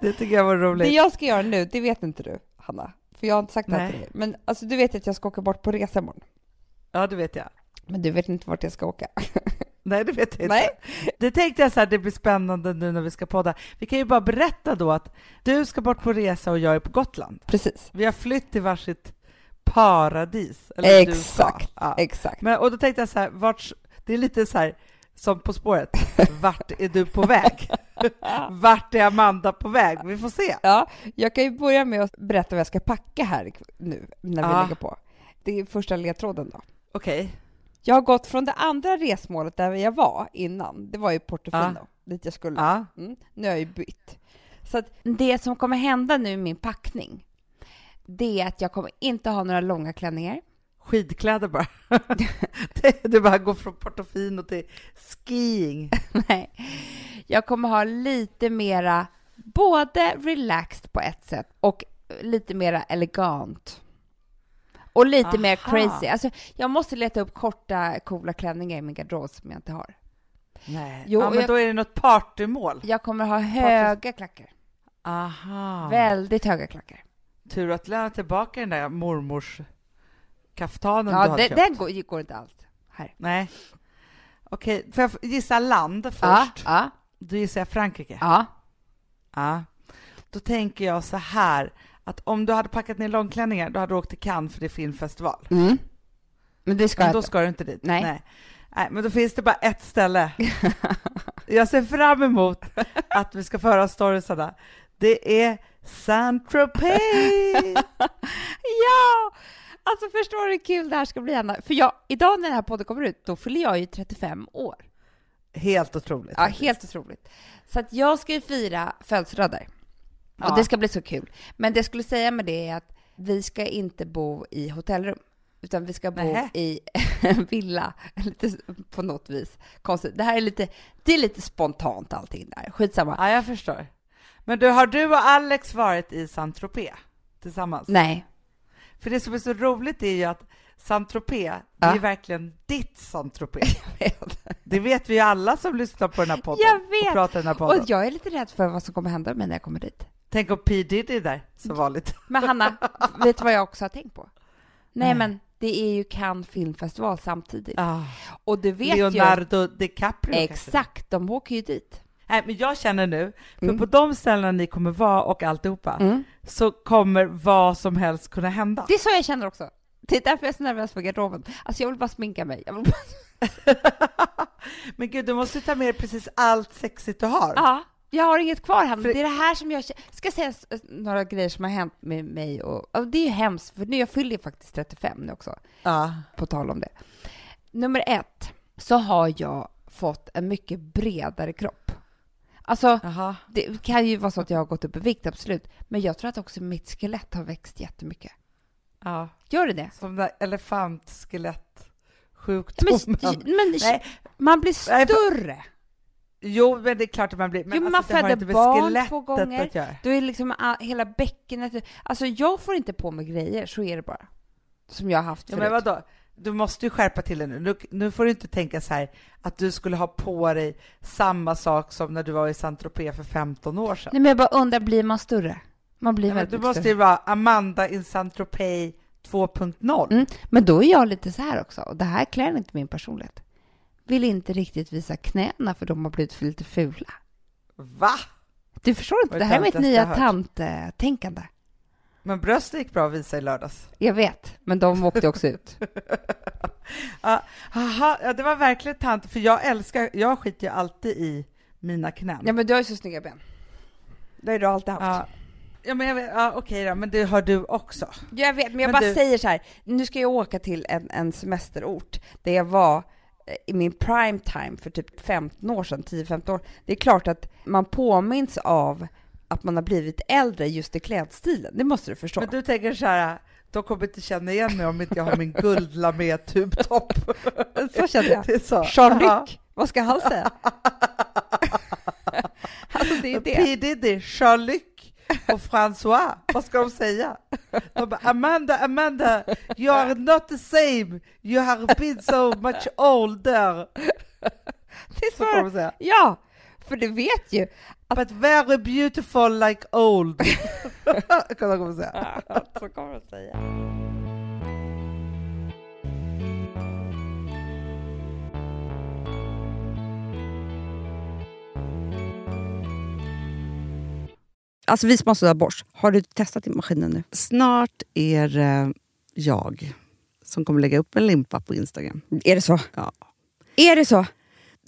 Det tycker jag var Det roligt. jag ska göra nu, det vet inte du, Hanna. För jag har inte sagt det här Nej. till dig. Men alltså, du vet att jag ska åka bort på resa imorgon. Ja, det vet jag. Men du vet inte vart jag ska åka. Nej, det vet jag inte. Nej. Det tänkte jag så här, det blir spännande nu när vi ska podda. Vi kan ju bara berätta då att du ska bort på resa och jag är på Gotland. Precis. Vi har flytt till varsitt paradis. Exakt, Ja. exakt. Men, och då tänkte jag så här, vart, det är lite så här som På spåret. Vart är du på väg? Vart är Amanda på väg? Vi får se. Ja, jag kan ju börja med att berätta vad jag ska packa här nu när vi Ja. lägger på. Det är första ledtråden då. Okej. Jag har gått från det andra resmålet där jag var innan, det var ju Portofino, Ja. dit jag skulle. Ja. Mm. Nu har jag ju bytt. Så att det som kommer hända nu i min packning, det är att jag kommer inte ha några långa klänningar. Skidkläder bara. Det- du bara går från Portofino till skiing. Nej. Jag kommer ha lite mera, både relaxed på ett sätt och lite mera elegant. Och lite mer Aha. crazy. Alltså, jag måste leta upp korta, coola klänningar i min garderob som jag inte har. Nej. Jo, ja, men jag- då är det något partymål. Jag kommer ha höga klackar. Aha. Väldigt höga klackar. Tur att lämna tillbaka den där mormors kaftanen du Ja, har det, köpt. den går, går inte alls. Här. Nej. Okej, får jag gissa land först? Ja, ja, Då gissar jag Frankrike. ja. Ja. Då tänker jag så här, att om du hade packat ner långklänningar, då hade du åkt till Cannes för det är filmfestival. Mm. Men det ska Men då inte. ska du inte dit. Nej. Nej. Nej, men då finns det bara ett ställe. jag ser fram emot att vi ska föra storiesarna. Det är Saint-Tropez! Ja! Alltså förstår du hur kul det här ska bli, Anna? För jag, idag när den här podden kommer ut, då fyller jag ju 35 år. Helt otroligt. Ja, faktiskt. helt otroligt. Så att jag ska ju fira födelsedag där. Ja. Och det ska bli så kul. Men det jag skulle säga med det är att vi ska inte bo i hotellrum, utan vi ska bo Nähä. i en villa, lite på något vis. Konstigt. Det här är lite, det är lite spontant allting där. Skitsamma. Ja, jag förstår. Men du, har du och Alex varit i Saint-Tropez tillsammans? Nej. För det som är så roligt är ju att Saint-Tropez, det Ja. är verkligen ditt Saint-Tropez. Det vet vi ju alla som lyssnar på den här podden. Jag vet. Och pratar den här podden. Och jag är lite rädd för vad som kommer hända mig när jag kommer dit. Tänk om P Diddy är där, som vanligt. Men Hanna, vet du vad jag också har tänkt på? Nej, Nej. men det är ju Cannes filmfestival samtidigt. Ah, Och du vet Leonardo DiCaprio ju... kanske. Exakt, de åker ju dit. Nej, men jag känner nu, för Mm. på de ställena ni kommer vara och alltihopa, Mm. så kommer vad som helst kunna hända. Det är så jag känner också. Det är därför jag är så nervös för garderoben. Alltså jag vill bara sminka mig. Jag vill bara... men gud, du måste ta med precis allt sexigt du har. Ja, jag har inget kvar här. men För- Det är det här som jag ska säga några grejer som har hänt med mig. Och, och det är ju hemskt, för nu jag fyller faktiskt 35 nu också, Ja. på tal om det. Nummer ett, så har jag fått en mycket bredare kropp. Alltså, Jaha. det kan ju vara så att jag har gått upp i vikt, absolut. Men jag tror att också mitt skelett har växt jättemycket. Ja. Gör det det? Som den där Men, elefantskelettsjukdomen. men Nej. man blir Nej, större. Jo, men det är klart att man blir. Men, Jo, men alltså, man föder barn två gånger. att göra. Då är liksom a- hela bäckenet... Alltså jag får inte på mig grejer, så är det bara. Som jag har haft Ja, förut. men vadå? Du måste ju skärpa till det nu. nu. Nu får du inte tänka så här att du skulle ha på dig samma sak som när du var i Saint-Tropez för 15 år sedan. Nej, men jag bara undrar, blir man större? Man blir men väldigt du måste större. ju vara Amanda in Saint-Tropez 2.0. Mm. Men då är jag lite så här också, och det här klär inte min personlighet. Vill inte riktigt visa knäna för de har blivit för lite fula. Va? Du förstår inte, det här är mitt nya tanttänkande. Men bröstet gick bra att visa i lördags. Jag vet, men de åkte också ut. Ja, aha, ja, det var verkligen tant, för jag älskar, jag skiter ju alltid i mina knän. Ja, men du har ju så snygga ben. Det har du alltid haft. Ja, ja men jag vet, ja, okej då, men det har du också. Jag vet, men jag Men bara du- säger så här. Nu ska jag åka till en, en semesterort där jag var eh, i min prime time för typ 15 år sedan, 10-15 år. Det är klart att man påminns av att man har blivit äldre just i klädstilen. Det måste du förstå. Men du tänker så här, de kommer inte känna igen mig om inte jag har min guldlamé tubtopp. Så kände jag. Det. Jean-Luc, Ja. vad ska han säga? alltså det är det. P. Diddy, Jean-Luc och François, vad ska de säga? De bara, Amanda, Amanda, you are not the same, you have been so much older. det är Så så. de säga. Ja, för du vet ju. But very beautiful like old. Kommer de säga. så kommer de säga. Alltså vi som har sådär borst, har du testat i maskinen nu? Snart är det jag som kommer lägga upp en limpa på Instagram. Är det så? Ja. Är det så?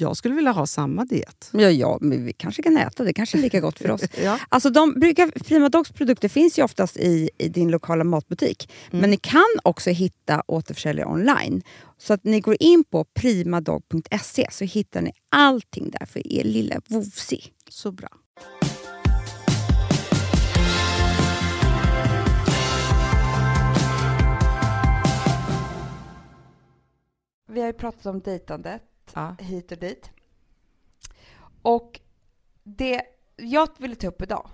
Jag skulle vilja ha samma diet. Ja, ja, men vi kanske kan äta det. kanske är lika gott för oss. Ja. Alltså de brukar, Prima Dogs produkter finns ju oftast i, i din lokala matbutik. Men ni kan också hitta återförsäljare online. Så att ni går in på primadog.se så hittar ni allting där för er lilla vovsi. Så bra. Vi har ju pratat om dejtandet Ja. hit och dit. Och det jag ville ta upp idag,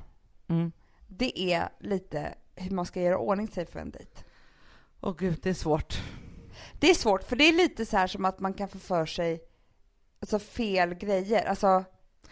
Mm. det är lite hur man ska göra ordning sig för en dejt. Åh gud, det är svårt. Det är svårt, för det är lite så här som att man kan få för sig alltså, fel grejer. Alltså,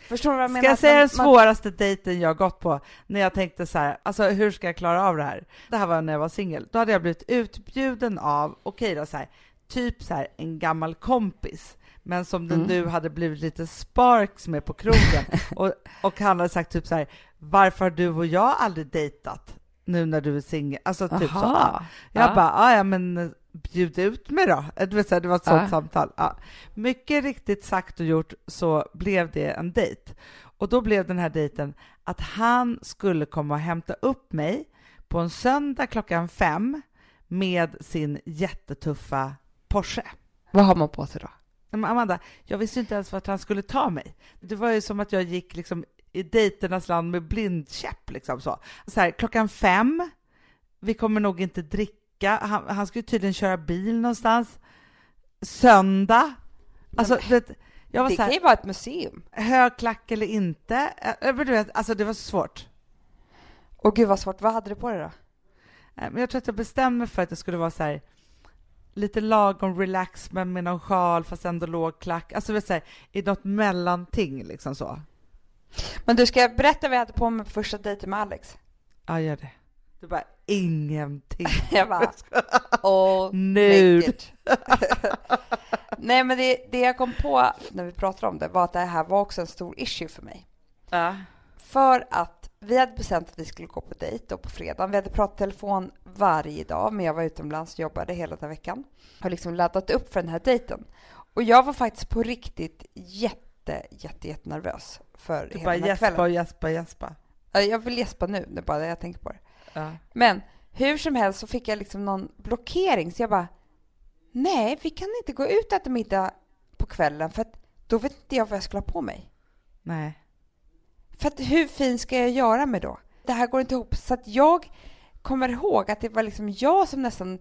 förstår du vad jag menar? Ska jag säga man- den man- svåraste dejten jag gått på? När jag tänkte så här, alltså hur ska jag klara av det här? Det här var när jag var singel. Då hade jag blivit utbjuden av, okej då så här, typ så här en gammal kompis. Men som den nu hade blivit lite sparks med på krogen. och, och han hade sagt typ så här, varför har du och jag aldrig dejtat? Nu när du är singel. Alltså typ så. Aha. Jag Ja. bara, "Ah, ja men bjud ut mig då. Du vet, så det var ett sånt Ja. samtal. Ja. Mycket riktigt sagt och gjort så blev det en dejt. Och då blev den här dejten att han skulle komma och hämta upp mig på en söndag klockan fem med sin jättetuffa Porsche. Vad har man på sig då? Men Amanda, jag visste inte ens vart han skulle ta mig. Det var ju som att jag gick liksom i dejternas land med blindkäpp. Liksom så. Så här, klockan fem, vi kommer nog inte dricka. Han, han skulle tydligen köra bil någonstans. Söndag. Alltså, du vet, jag var Det så kan här, ju vara ett museum. hög klack eller inte. Men Du vet, alltså det var så svårt. Och gud vad svårt, vad hade du på dig då? Men jag tror att jag bestämde mig för att det skulle vara så här lite lagom relax men med någon sjal fast ändå låg klack. Alltså så här, i något mellanting liksom så. Men du, ska jag berätta vad jag hade på mig på första dejten med Alex? Ja, gör det. Du bara, ingenting. Jag bara, åh Nude. Nej men det, det jag kom på när vi pratade om det var att det här var också en stor issue för mig. Ja. För att vi hade bestämt att vi skulle gå på dejt då på fredagen. Vi hade pratat telefon varje dag, men jag var utomlands och jobbade hela den veckan. Har liksom laddat upp för den här dejten. Och jag var faktiskt på riktigt jätte, jätte, jätte nervös för Du hela bara den här gäspa kvällen. och gäspa och gäspa. Ja, Jag vill gäspa nu, det är bara det jag tänker på det. Ja. Men hur som helst så fick jag liksom någon blockering, så jag bara Nej, vi kan inte gå ut och äta middag på kvällen för att då vet inte jag vad jag skulle ha på mig. Nej. För att hur fin ska jag göra mig då? Det här går inte ihop. Så att jag kommer ihåg att det var liksom jag som nästan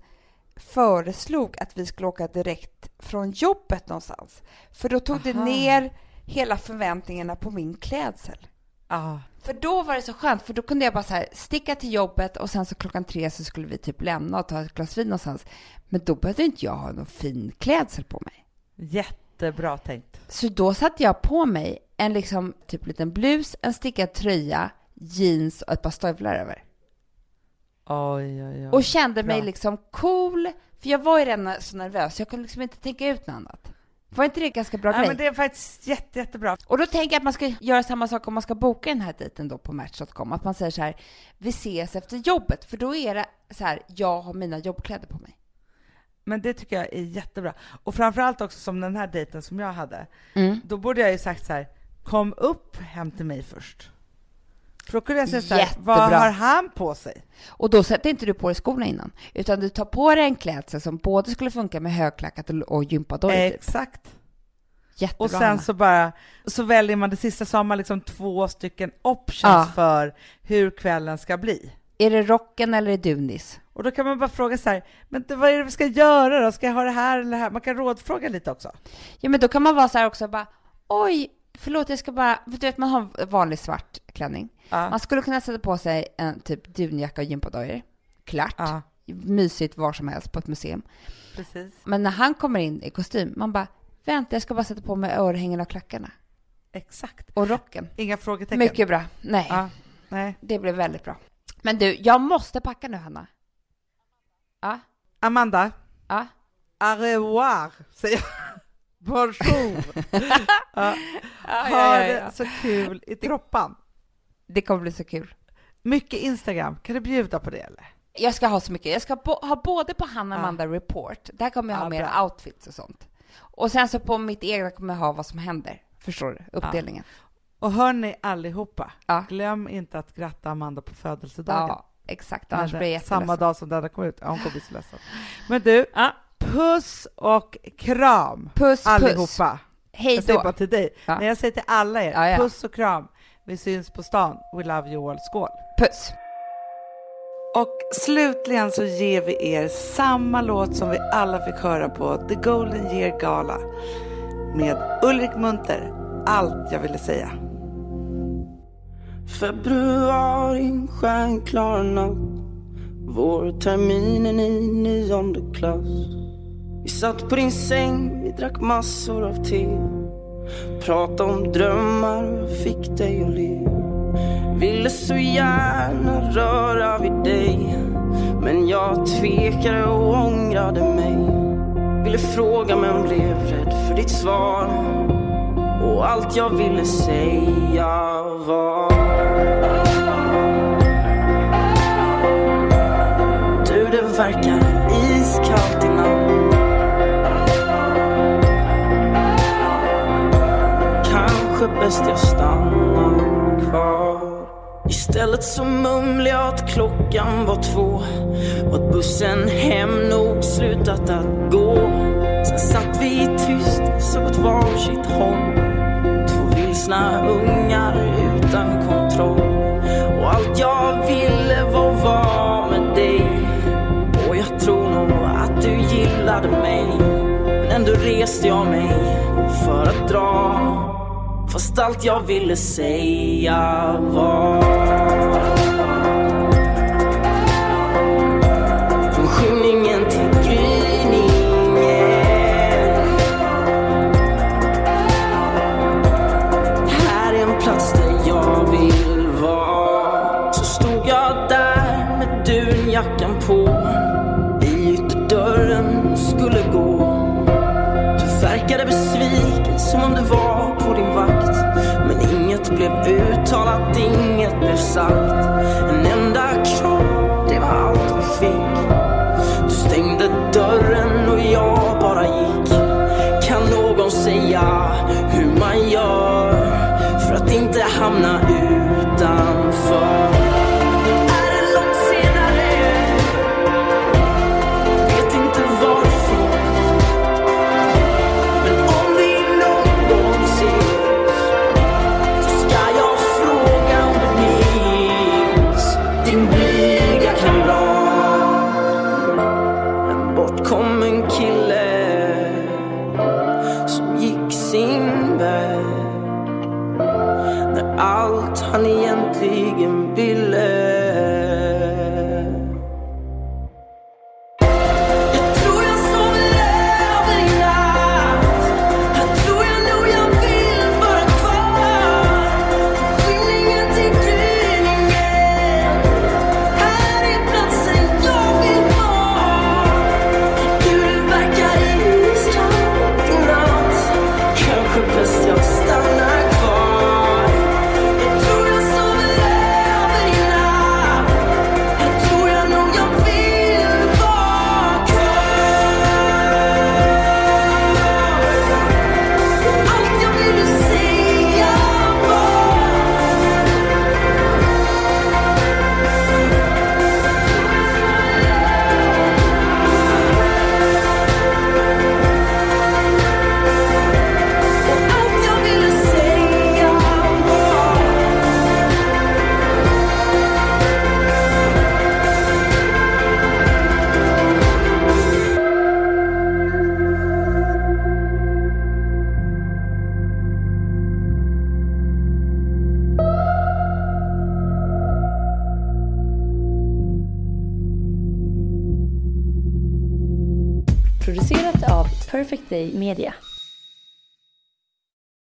föreslog att vi skulle åka direkt från jobbet någonstans. För då tog det Aha. ner hela förväntningarna på min klädsel. Ja. För då var det så skönt, för då kunde jag bara så här sticka till jobbet och sen så klockan tre så skulle vi typ lämna och ta ett glas vin någonstans. Men då behövde inte jag ha någon fin klädsel på mig. Jättebra tänkt. Så då satte jag på mig en liksom typ liten blus, en stickad tröja, jeans och ett par stövlar över. Oj, oj, oj. Och kände mig bra. liksom cool, för jag var ju redan så nervös, jag kunde liksom inte tänka ut något annat. Var inte det ganska bra ja, grej? men det är faktiskt jätte, jättebra. Och då tänker jag att man ska göra samma sak om man ska boka den här dejten då på Match.com. Att man säger så här, vi ses efter jobbet, för då är det så här, jag har mina jobbkläder på mig. Men det tycker jag är jättebra. Och framförallt också som den här dejten som jag hade. Mm. Då borde jag ju sagt så här, kom upp hem till mig först. För då kunde jag säga så här, vad har han på sig? Och då sätter inte du på dig skorna innan, utan du tar på dig en klädsel som både skulle funka med högklackat och, gympadojor. typ. Exakt. Jättebra, Och sen Hanna. så bara, så väljer man det sista så har man liksom två stycken options Ja. för hur kvällen ska bli. Är det rocken eller är det dunis? Och då kan man bara fråga så här, men vad är det vi ska göra då? Ska jag ha det här eller det här? Man kan rådfråga lite också. Ja, men då kan man vara så här också, bara, oj, förlåt, jag ska bara, för du vet, man har vanlig svart klänning. Ja. Man skulle kunna sätta på sig en typ dunjacka och gympadojor. Klart. Ja, Mysigt var som helst på ett museum. precis. Men när han kommer in i kostym, man bara, vänta, jag ska bara sätta på mig örhängen och klackarna. Exakt. Och rocken. Inga frågetecken. Mycket bra. Nej, Ja, nej. det blev väldigt bra. Men du, jag måste packa nu, Hanna. Ja, Amanda, ja. au revoir, säger jag. Bonjour. ja. ja, Ha det så kul i troppan. Det kommer bli så kul. Mycket Instagram, kan du bjuda på det eller? Jag ska ha så mycket. Jag ska ha både på Hanna Ja. Amanda Report, där kommer jag ha Ja, mer bra. outfits och sånt. Och sen så på mitt egna kommer jag ha vad som händer. Förstår du? Uppdelningen. Och hörni allihopa, Ja. glöm inte att gratta Amanda på födelsedagen. Ja, exakt. Annars blir jag Samma dag som denna kom ut. Ja, hon kommer bli så ledsen. Men du, Ja. Puss och kram Puss, puss. allihopa. Hej Jag säger då. bara till dig. Ja. Nej, jag säger till alla er. Ja, ja. Puss och kram. Vi syns på stan. We love you all. Skål! Puss. Och slutligen så ger vi er samma låt som vi alla fick höra på The Golden Year Gala med Ulrik Munter. Allt jag ville säga. Februari, stjärnklar natt Vårterminen i nionde klass vi satt på din säng, vi drack massor av te. Pratade om drömmar och jag fick dig att le? Ville så gärna röra vid dig. Men jag tvekade och ångrade mig. Ville fråga men blev rädd för ditt svar. Och allt jag ville säga var bäst jag stannar kvar. Istället så mumlar jag att klockan var två och att bussen hem nog slutat att gå. Sen satt vi tyst, såg åt varsitt håll. Två vilsna ungar utan kontroll. Och allt jag ville var att vara med dig. Och jag tror nog att du gillade mig. Men ändå reste jag mig för att dra Fast allt jag ville säga var uttalat, inget blev sagt. En enda kram, det var allt vi fick. Du stängde dörren och jag bara gick.